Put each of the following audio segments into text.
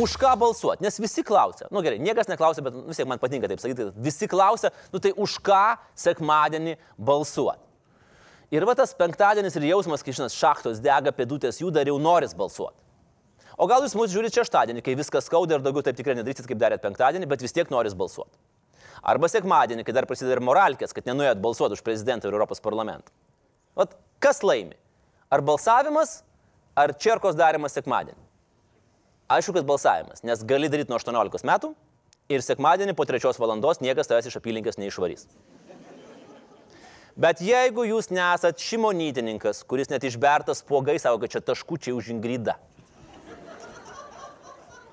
už ką balsuoti, nes visi klausia. Nu, gerai, niekas neklausia, bet vis tiek man patinka taip sakyti, visi klausia, nu tai už ką sekmadienį balsuoti. Ir va tas penktadienis ir jausmas, kai šiandien šachtos dega, pėdutės jų dar jau noris balsuoti. O gal jūs mūsų žiūrite šeštadienį, kai viskas skauda ir daugiau taip tikrai nedarysit, kaip darėt penktadienį, bet vis tiek noris balsuoti. Arba sekmadienį, kai dar prasideda ir moralkės, kad nenuėjot balsuoti už prezidentą ir Europos parlamentą. Vat kas laimi? Ar balsavimas, ar čerkos darimas sekmadienį? Aišku, kad balsavimas, nes gali daryti nuo 18 metų ir sekmadienį po 3 valandos niekas tavęs iš apylinkės neišvarys. Bet jeigu jūs nesat šimonytininkas, kuris net išbertas pogai savo, kad čia taškučiai už ingridą.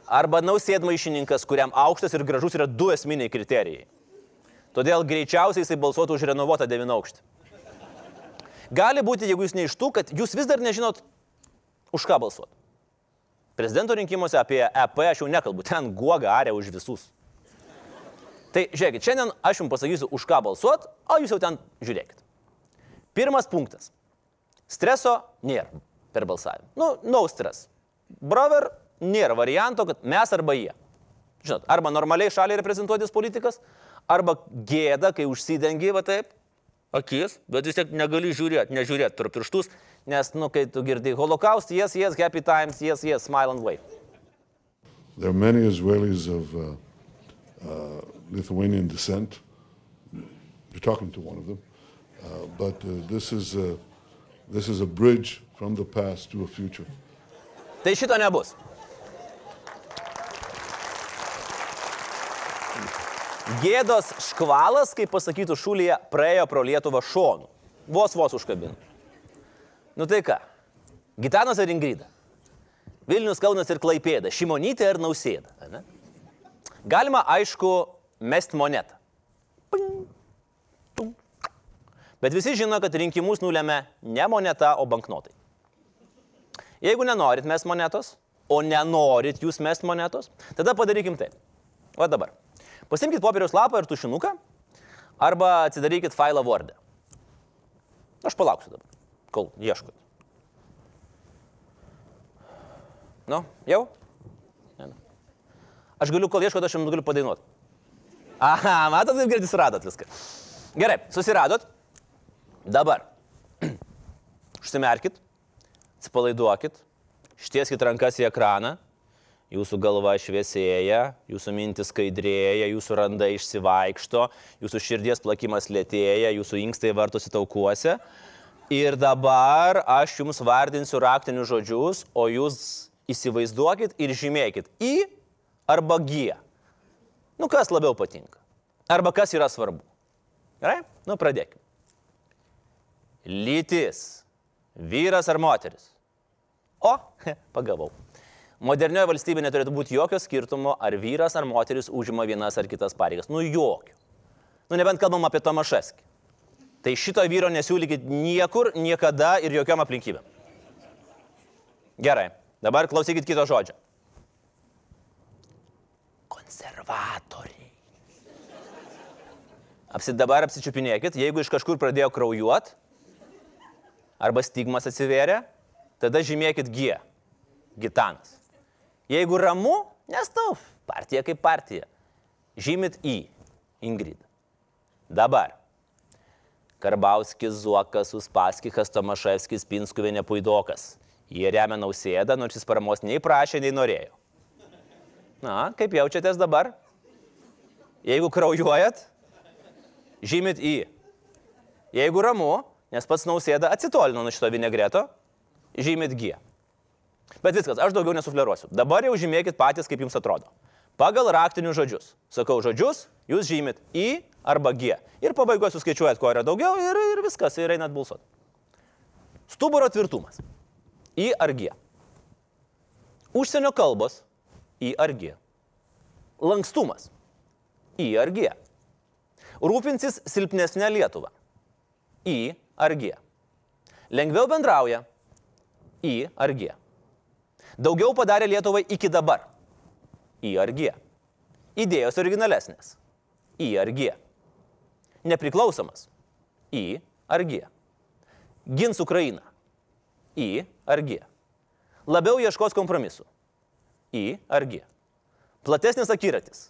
Arba nausėdmaišininkas, kuriam aukštas ir gražus yra du esminiai kriterijai. Todėl greičiausiai jisai balsuotų už renovuotą devyną aukštį. Gali būti, jeigu jūs ne iš tų, kad jūs vis dar nežinot, už ką balsuoti. Prezidento rinkimuose apie EP aš jau nekalbu, ten guoga arė už visus. Tai žiūrėkit, šiandien aš jums pasakysiu, už ką balsuot, o jūs jau ten žiūrėkit. Pirmas punktas. Streso nėra per balsavimą. Nu, no stress. Brover nėra varianto, kad mes arba jie. Žinot, arba normaliai šaliai reprezentuotis politikas, arba gėda, kai užsidengi, va taip, akis, bet vis tiek negali žiūrėti, nežiūrėti per pirštus, nes, nu, kai tu girdi holocaust, yes, yes, happy times, yes, yes, smile and wave. There are many Israelis of uh, uh, Lithuanian descent. You're talking to one of them. Uh, but uh, this, is a, this is a bridge from the past to a future. Tai šito nebus. Gėdos škvalas, kaip pasakytų šūlyje, praėjo pro Lietuvą šonu. Vos vos užkabino. Nu tai ką? Gitanas ar Ingrida? Vilnius, Kaunas ir Klaipėda. Šimonytė ar Nausėda? Ne? Galima, aišku, mest monetą. Ping, tung. Bet visi žino, kad rinkimus nulėmė ne moneta, o banknotai. Jeigu nenorit mes monetos, o nenorit jūs mest monetos, tada padarykim taip. O dabar. Pasimkite popieriaus lapą ir tušinuką, arba atsidarykit failą Word. Aš palauksiu dabar, kol ieškot. Nu, jau? Ne. Aš galiu, kol ieškot, aš jums galiu padainuoti. Aha, matot, kaip greitai suradot viską. Gerai, susiradot. Dabar. Užsimerkit, atsipalaiduokit, ištieskit rankas į ekraną jūsų galva šviesėja, jūsų mintis skaidrėja, jūsų randa išsivaikšto, jūsų širdies plakimas lėtėja, jūsų inkstai vartosi taukuose. Ir dabar aš jums vardinsiu raktinius žodžius, o jūs įsivaizduokit ir žymėkit į arba G. Nu, kas labiau patinka? Arba kas yra svarbu? Gerai? Nu, pradėkime. Lytis. Vyras ar moteris? O, pagavau. Modernioje valstybėje neturėtų būti jokio skirtumo, ar vyras ar moteris užima vienas ar kitas pareigas. Nu jokio. Nu nebent kalbam apie Tomaševskį. Tai šito vyro nesiūlykit niekur, niekada ir jokiam aplinkybėm. Gerai, dabar klausykit kito žodžio. Konservatoriai. Apsi dabar apsičiupinėkit, jeigu iš kažkur pradėjo kraujuot, arba stigmas atsivėrė, tada žymėkit G. Gitanas. Jeigu ramu, nes tau partija kaip partija. Žymit į Ingridą. Dabar. Karbauskis, Zuokas, Uspaskikas, Tomaševskis, Pinskuvienė, Puidokas. Jie remia nausėdą, nors jis paramos nei prašė, nei norėjo. Na, kaip jaučiatės dabar? Jeigu kraujuojat, žymit į. Jeigu ramu, nes pats nausėda atsitolino nuo šito vinegreto, žymit G. Bet viskas, aš daugiau nesufleruosiu. Dabar jau žymėkit patys, kaip jums atrodo. Pagal raktinius žodžius. Sakau žodžius, jūs žymit I arba G. Ir pabaigoje suskaičiuojat, ko yra daugiau ir, ir viskas, ir einat balsuoti. Stuburo tvirtumas. I ar G. Užsienio kalbos. I ar G. Lankstumas. I ar G. Rūpinsis silpnesnė Lietuva. I ar G. Lengviau bendrauja. I ar G. Daugiau padarė Lietuvai iki dabar. Į ar G. Idėjos originalesnės. Į ar G. Nepriklausomas. Į ar G. Gins Ukrainą. Į ar G. Labiau ieškos kompromisų. į ar G. Platesnis akiratis.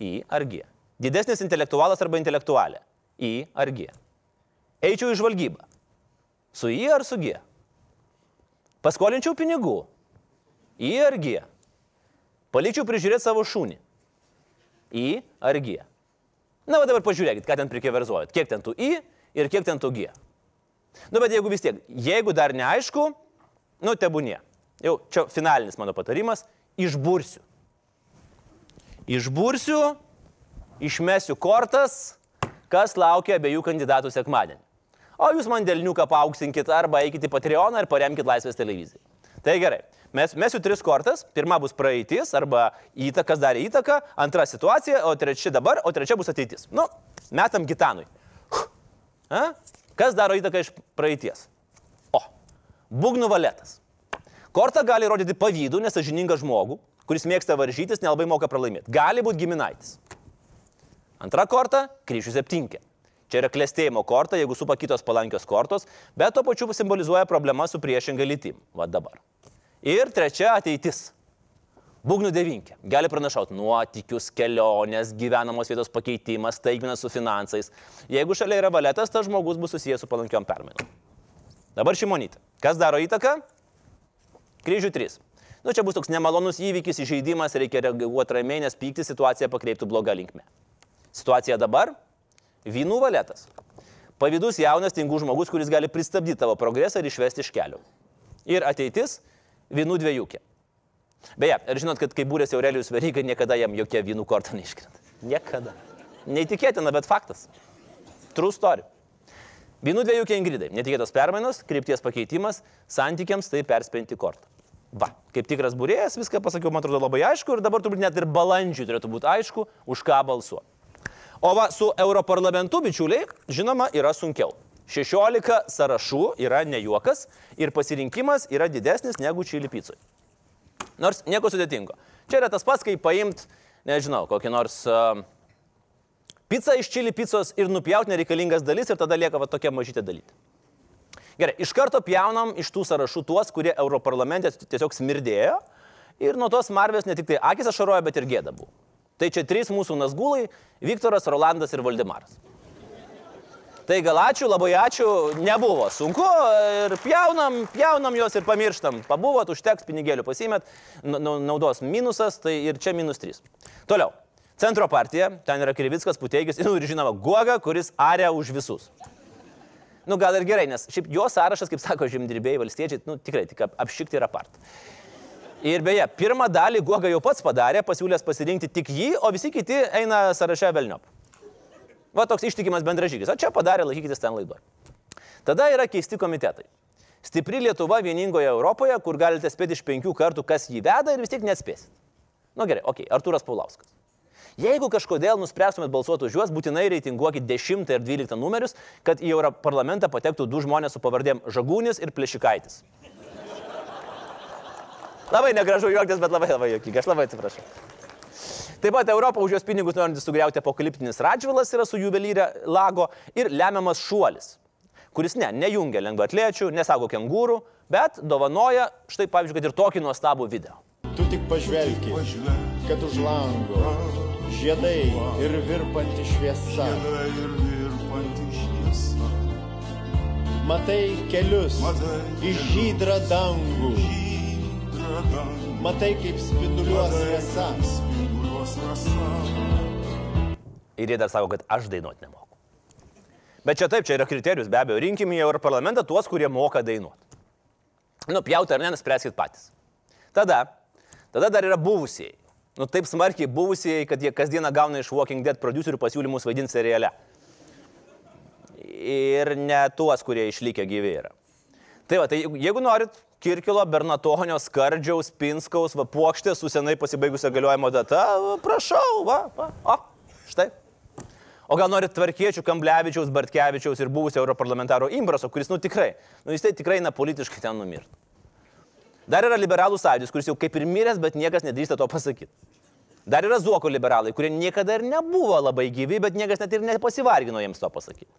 Į ar G. Didesnis intelektualas arba intelektualė. Į ar G. Eičiau į žvalgybą. Su į ar su G. Paskolinčiau pinigų. Į ar G. Palikčiau prižiūrėti savo šunį. Į ar G. Na, va dabar pažiūrėkit, ką ten prikeverzuojat. Kiek ten tų į ir kiek ten tų G. Nu, bet jeigu vis tiek, jeigu dar neaišku, nu, tebūnie. Jau čia finalinis mano patarimas - išbursiu. Išbursiu, išmesiu kortas, kas laukia abiejų kandidatų sekmadienį. O jūs man dėlniuką paauksinkit arba eikite į Patreoną ir paremkite Laisvės televiziją. Tai gerai. Mes mesiu tris kortas. Pirma bus praeitis arba įtakas darė įtaką, antra situacija, o trečia dabar, o trečia bus ateitis. Nu, metam gitanui. A? Kas daro įtaką iš praeities? O, būgnų valetas. Korta gali rodyti pavydų, nesažiningą žmogų, kuris mėgsta varžytis, nelabai moka pralaimėti. Gali būti giminaitis. Antra korta - kryžių septinkė. Čia yra klėstėjimo korta, jeigu supa kitos palankios kortos, bet tuo pačiu simbolizuoja problemą su priešinga lytim. Va dabar. Ir trečia - ateitis. Būgnų devinkė. Gali pranašauti nuotykius, keliones, gyvenamos vietos pakeitimas, staigmenas su finansais. Jeigu šalia yra valetas, tas žmogus bus susijęs su palankiom permainom. Dabar šimonytė. Kas daro įtaką? Kryžių 3. Nu, čia bus toks nemalonus įvykis, įžeidimas, reikia reaguoti ramiai, nes pykti situaciją pakreiptų blogą linkmę. Situacija dabar - vynų valetas. Pavydus jaunas tingų žmogus, kuris gali pristabdyti tavo progresą ir išvesti iš kelių. Ir ateitis - vynų dviejukė. Beje, ar žinot, kad kai būrėsi Aurelijus Veryga, niekada jam jokia vynų korta neiškrenta. Niekada. Neįtikėtina, bet faktas. True story. Vynų dviejukė Ingridai. Netikėtos permainos, krypties pakeitimas, santykiams tai perspinti kortą. Va, kaip tikras būrėjas, viską pasakiau, man atrodo labai aišku ir dabar turbūt net ir balandžiui turėtų būti aišku, už ką balsuoti. O va, su Europarlamentu, bičiuliai, žinoma, yra sunkiau. 16 sąrašų yra ne juokas ir pasirinkimas yra didesnis negu čili pizzui. Nors nieko sudėtingo. Čia yra tas pats, kai paimt, nežinau, kokį nors uh, pizzą iš čili pizzos ir nupjauti nereikalingas dalis ir tada lieka va tokia mažytė dalytė. Gerai, iš karto pjaunam iš tų sąrašų tuos, kurie Europarlamente tiesiog smirdėjo ir nuo tos marvės ne tik tai akis ašaroja, bet ir gėda buvo. Tai čia trys mūsų nasgulai - Viktoras, Rolandas ir Valdemaras. Tai gal ačiū, labai ačiū, nebuvo sunku ir pjaunam, pjaunam juos ir pamirštam. Pabuvot, užteks pinigėlių pasimėt, naudos minusas, tai ir čia minus 3. Toliau. Centro partija, ten yra Krivickas, Puteigis nu, ir žinoma Guoga, kuris aria už visus. Nu gal ir gerai, nes šiaip jo sąrašas, kaip sako žemdirbėjai valstiečiai, nu tikrai tik apšikti yra part. Ir beje, pirmą dalį Guoga jau pats padarė, pasiūlęs pasirinkti tik jį, o visi kiti eina sąraše velniop. Va toks ištikimas bendražygis. O čia padarė, laikykitės ten laidoje. Tada yra keisti komitetai. Stipri Lietuva vieningoje Europoje, kur galite spėti iš penkių kartų, kas jį veda ir vis tiek nespėsit. Na nu, gerai, okei, okay, Artūras Paulauskas. Jeigu kažkodėl nuspręstumėt balsuoti už juos, būtinai reitinguokit 10 ir 12 numerius, kad į Europarlamentą patektų du žmonės su pavardėm Žagūnis ir Plešikaitis. Labai negražu juoktis, bet labai labai juokinga, aš labai atsiprašau. Taip pat Europą už jos pinigus norintis sugriauti apokaliptinis Radžvilas yra su juvelyrė lago ir lemiamas šuolis, kuris ne, nejungia lengvatliečių, nesako kengūrų, bet dovanoja štai pavyzdžiui, kad ir tokį nuostabų video. Tu tik pažvelgi, kad už lango žiedai ir virpanti šviesa. Matai kelius į žydrą dangų. Matai, kaip spinduliuos šviesa. Ir jie dar sako, kad aš dainuoti nemoku. Bet čia taip, čia yra kriterijus, be abejo, rinkime į Europarlamentą tuos, kurie moka dainuoti. Nu, pjauti ar ne, nuspręskit patys. Tada, tada dar yra buvusieji. Nu, taip smarkiai buvusieji, kad jie kasdieną gauna iš Walking Dead producerių pasiūlymus vaidinti seriale. Ir ne tuos, kurie išlikę gyvi yra. Tai va, tai jeigu norit Kirkilo, Bernatonio, Skardžiaus, Pinskaus, va, puokštė su senai pasibaigusią galiojimo data, prašau, va, va, o, štai. O gal norit tvarkiečių Kamblevičiaus, Bartkevičiaus ir buvusio europarlamentaro Imbraso, kuris, nu tikrai, nu jis tai tikrai na politiškai ten numirtų. Dar yra liberalų sąjūdis, kuris jau kaip ir miręs, bet niekas nedrįsta to pasakyti. Dar yra Zuoko liberalai, kurie niekada ir nebuvo labai gyvi, bet niekas net ir nepasivargino jiems to pasakyti.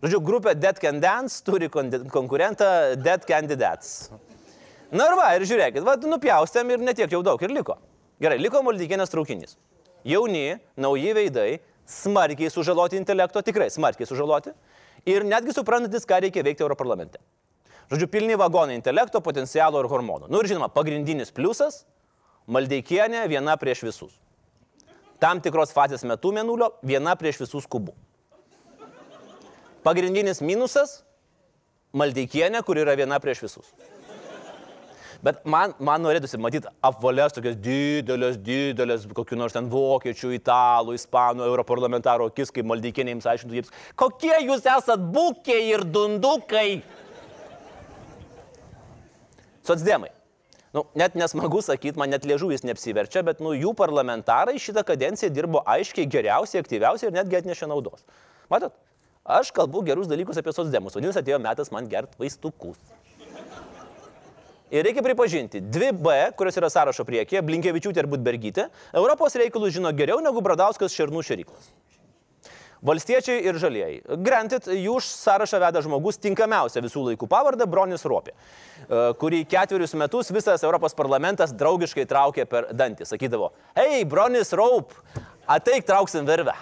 Žodžiu, grupė Dead Can Dance turi konkurentą Dead Candidates. Na ir va, ir žiūrėkit, va, nupjaustėm ir netiek jau daug ir liko. Gerai, liko Maldykienės traukinys. Jauni, nauji veidai, smarkiai sužaloti intelekto, tikrai smarkiai sužaloti. Ir netgi suprantantis, ką reikia veikti Europarlamente. Žodžiu, pilni vagonai intelekto, potencialo ir hormonų. Na nu, ir žinoma, pagrindinis pliusas - Maldeikienė viena prieš visus. Tam tikros fazės metu mėnulio viena prieš visus kubų. Pagrindinis minusas - Maldeikienė, kur yra viena prieš visus. Bet man, man norėtųsi matyti apvalės tokias didelės, didelės, kokių nors ten vokiečių, italų, ispanų, europarlamentarų akis, kaip Maldeikienė jums aiškintų, jiems, kokie jūs esat būkiai ir dundukai. Sotsdemai. Nu, net nesmagu sakyti, man net liežuvis neapsiverčia, bet nu, jų parlamentarai šitą kadenciją dirbo aiškiai geriausiai, aktyviausiai ir netgi atnešė naudos. Matot, aš kalbu gerus dalykus apie socdemus, vadinasi atėjo metas man gert vaistukus. Ir reikia pripažinti, dvi B, kurios yra sąrašo priekyje, Blinkievičiūtė ir Budbergytė, Europos reikalus žino geriau negu Bradauskas Šernų šeryklas. Valstiečiai ir žalieji. Grantit, jų sąrašą veda žmogus tinkamiausia visų laikų pavardę Bronis Ropė, e, kurį ketverius metus visas Europos parlamentas draugiškai traukė per dantį. Sakydavo, hei, Bronis Raup, ateik trauksim virvę.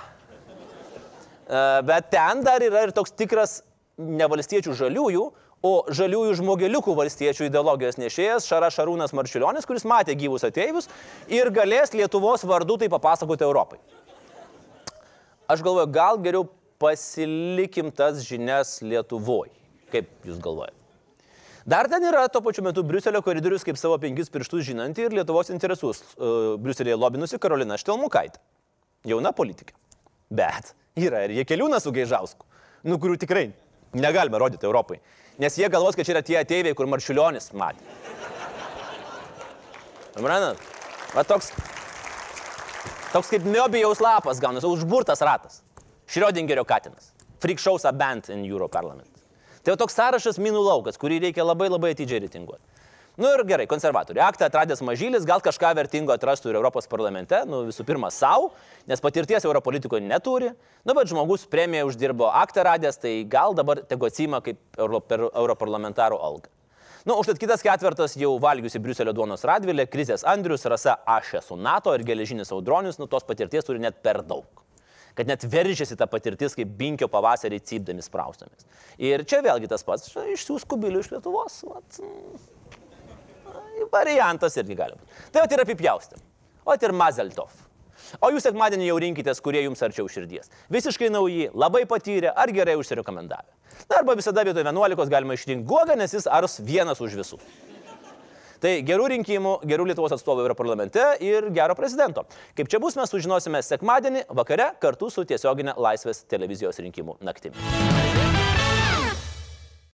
E, bet ten dar yra ir toks tikras ne valstiečių žaliųjų, o žaliųjų žmogeliukų valstiečių ideologijos nešėjas Šara Šarūnas Marčiulionis, kuris matė gyvus ateivius ir galės Lietuvos vardu tai papasakoti Europai aš galvoju, gal geriau pasilikim tas žinias Lietuvoje. Kaip jūs galvojate? Dar ten yra tuo pačiu metu Briuselio koridorius kaip savo penkis pirštus žinanti ir Lietuvos interesus uh, Briuselėje lobinusi Karolina Štelmukaitė. Jauna politikė. Bet yra ir jie keliūna su Gaižausku, nu kurių tikrai negalime rodyti Europai. Nes jie galvos, kad čia yra tie ateiviai, kur Marčiulionis matė. Suprantat? Va toks Toks kaip Miobijaus lapas gaunasi, užburtas ratas. Šriodingerio katinas. Freak shows are banned in Euro Parliament. Tai jau toks sąrašas minų laukas, kurį reikia labai labai atidžiai reitinguoti. Nu ir gerai, konservatoriai. Aktą atradęs mažylis, gal kažką vertingo atrastų ir Europos parlamente, nu visų pirma savo, nes patirties Europolitikoje neturi. Nu bet žmogus premiją uždirbo aktą radęs, tai gal dabar tegu atsima kaip Euro, per Europarlamentaro algą. Nu, užtat kitas ketvirtas jau valgiusi Briuselio duonos radvilė, krizės Andrius, rasa aš esu NATO ir geležinis audronius, nu tos patirties turi net per daug kad net veržiasi ta patirtis kaip binkio pavasarį cypdami spraustomis. Ir čia vėlgi tas pats, išsiūs kubilių iš Lietuvos. Vat, variantas irgi gali būti. Tai vat ir apipjaustėm. O ir Mazeltov. O jūs sekmadienį jau rinkitės, kurie jums arčiau širdies. Visiškai nauji, labai patyrę ar gerai užsirekomendavę. Na arba visada vietoj 11 galima išrinkti guogą, nes jis ars vienas už visus. Tai gerų rinkimų, gerų Lietuvos atstovų yra parlamente ir gero prezidento. Kaip čia bus, mes sužinosime sekmadienį vakare kartu su tiesioginė Laisvės televizijos rinkimų naktimi.